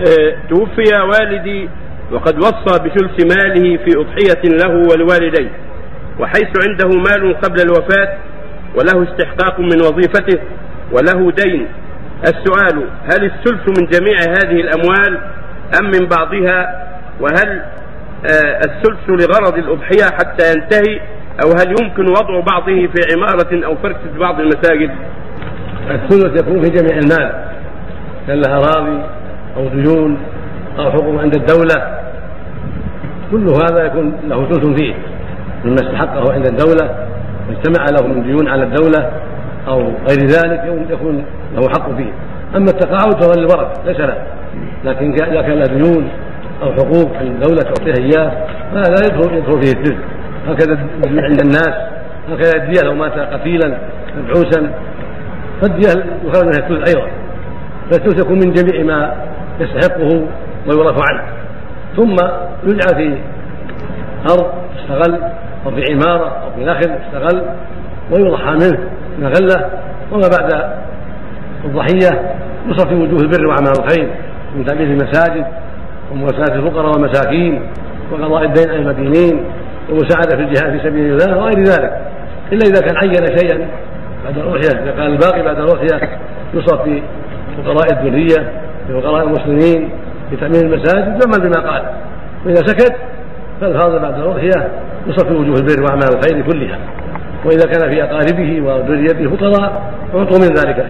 آه، توفي والدي وقد وصى بثلث ماله في أضحية له ولوالديه وحيث عنده مال قبل الوفاة وله استحقاق من وظيفته وله دين. السؤال هل الثلث من جميع هذه الأموال أم من بعضها؟ وهل آه، الثلث لغرض الأضحية حتى ينتهي؟ أو هل يمكن وضع بعضه في عمارة أو فرش بعض المساجد؟ الثلث يكون في جميع المال كان له أراضي أو ديون أو حقوق عند الدولة. كل هذا يكون له ثلث فيه. مما استحقه عند الدولة واجتمع له من ديون على الدولة أو غير ذلك يكون له حق فيه. أما التقاعد فهو للورثة ليس له. لكن إذا كان له ديون أو حقوق الدولة تعطيها إياه فهذا يدخل يدخل فيه الثلث هكذا عند الناس. هكذا الدية لو مات قتيلا مبعوثا فالدية يخرج منها الثلث أيضا. فالثلث يكون من جميع ما يستحقه ويورث عنه. ثم يجعل في أرض استغل أو في عمارة أو في نخل استغل ويضحى منه من غلة وما بعد الضحية في وجوه البر وأعمال الخير من تأمين المساجد ومواساة الفقراء والمساكين وقضاء الدين عن المدينين ومساعدة في الجهاد في سبيل الله وغير ذلك. إلا إذا كان عين شيئا بعد الأضحية إذا كان الباقي بعد الأضحية يصرف في فقراء الذرية في فقراء المسلمين في تأمين المساجد يعمل بما قال وإذا سكت فالفاضل بعد الأضحية يصرف في وجوه البر وأعمال الخير كلها وإذا كان في أقاربه وذريته فقراء يعطوا من ذلك.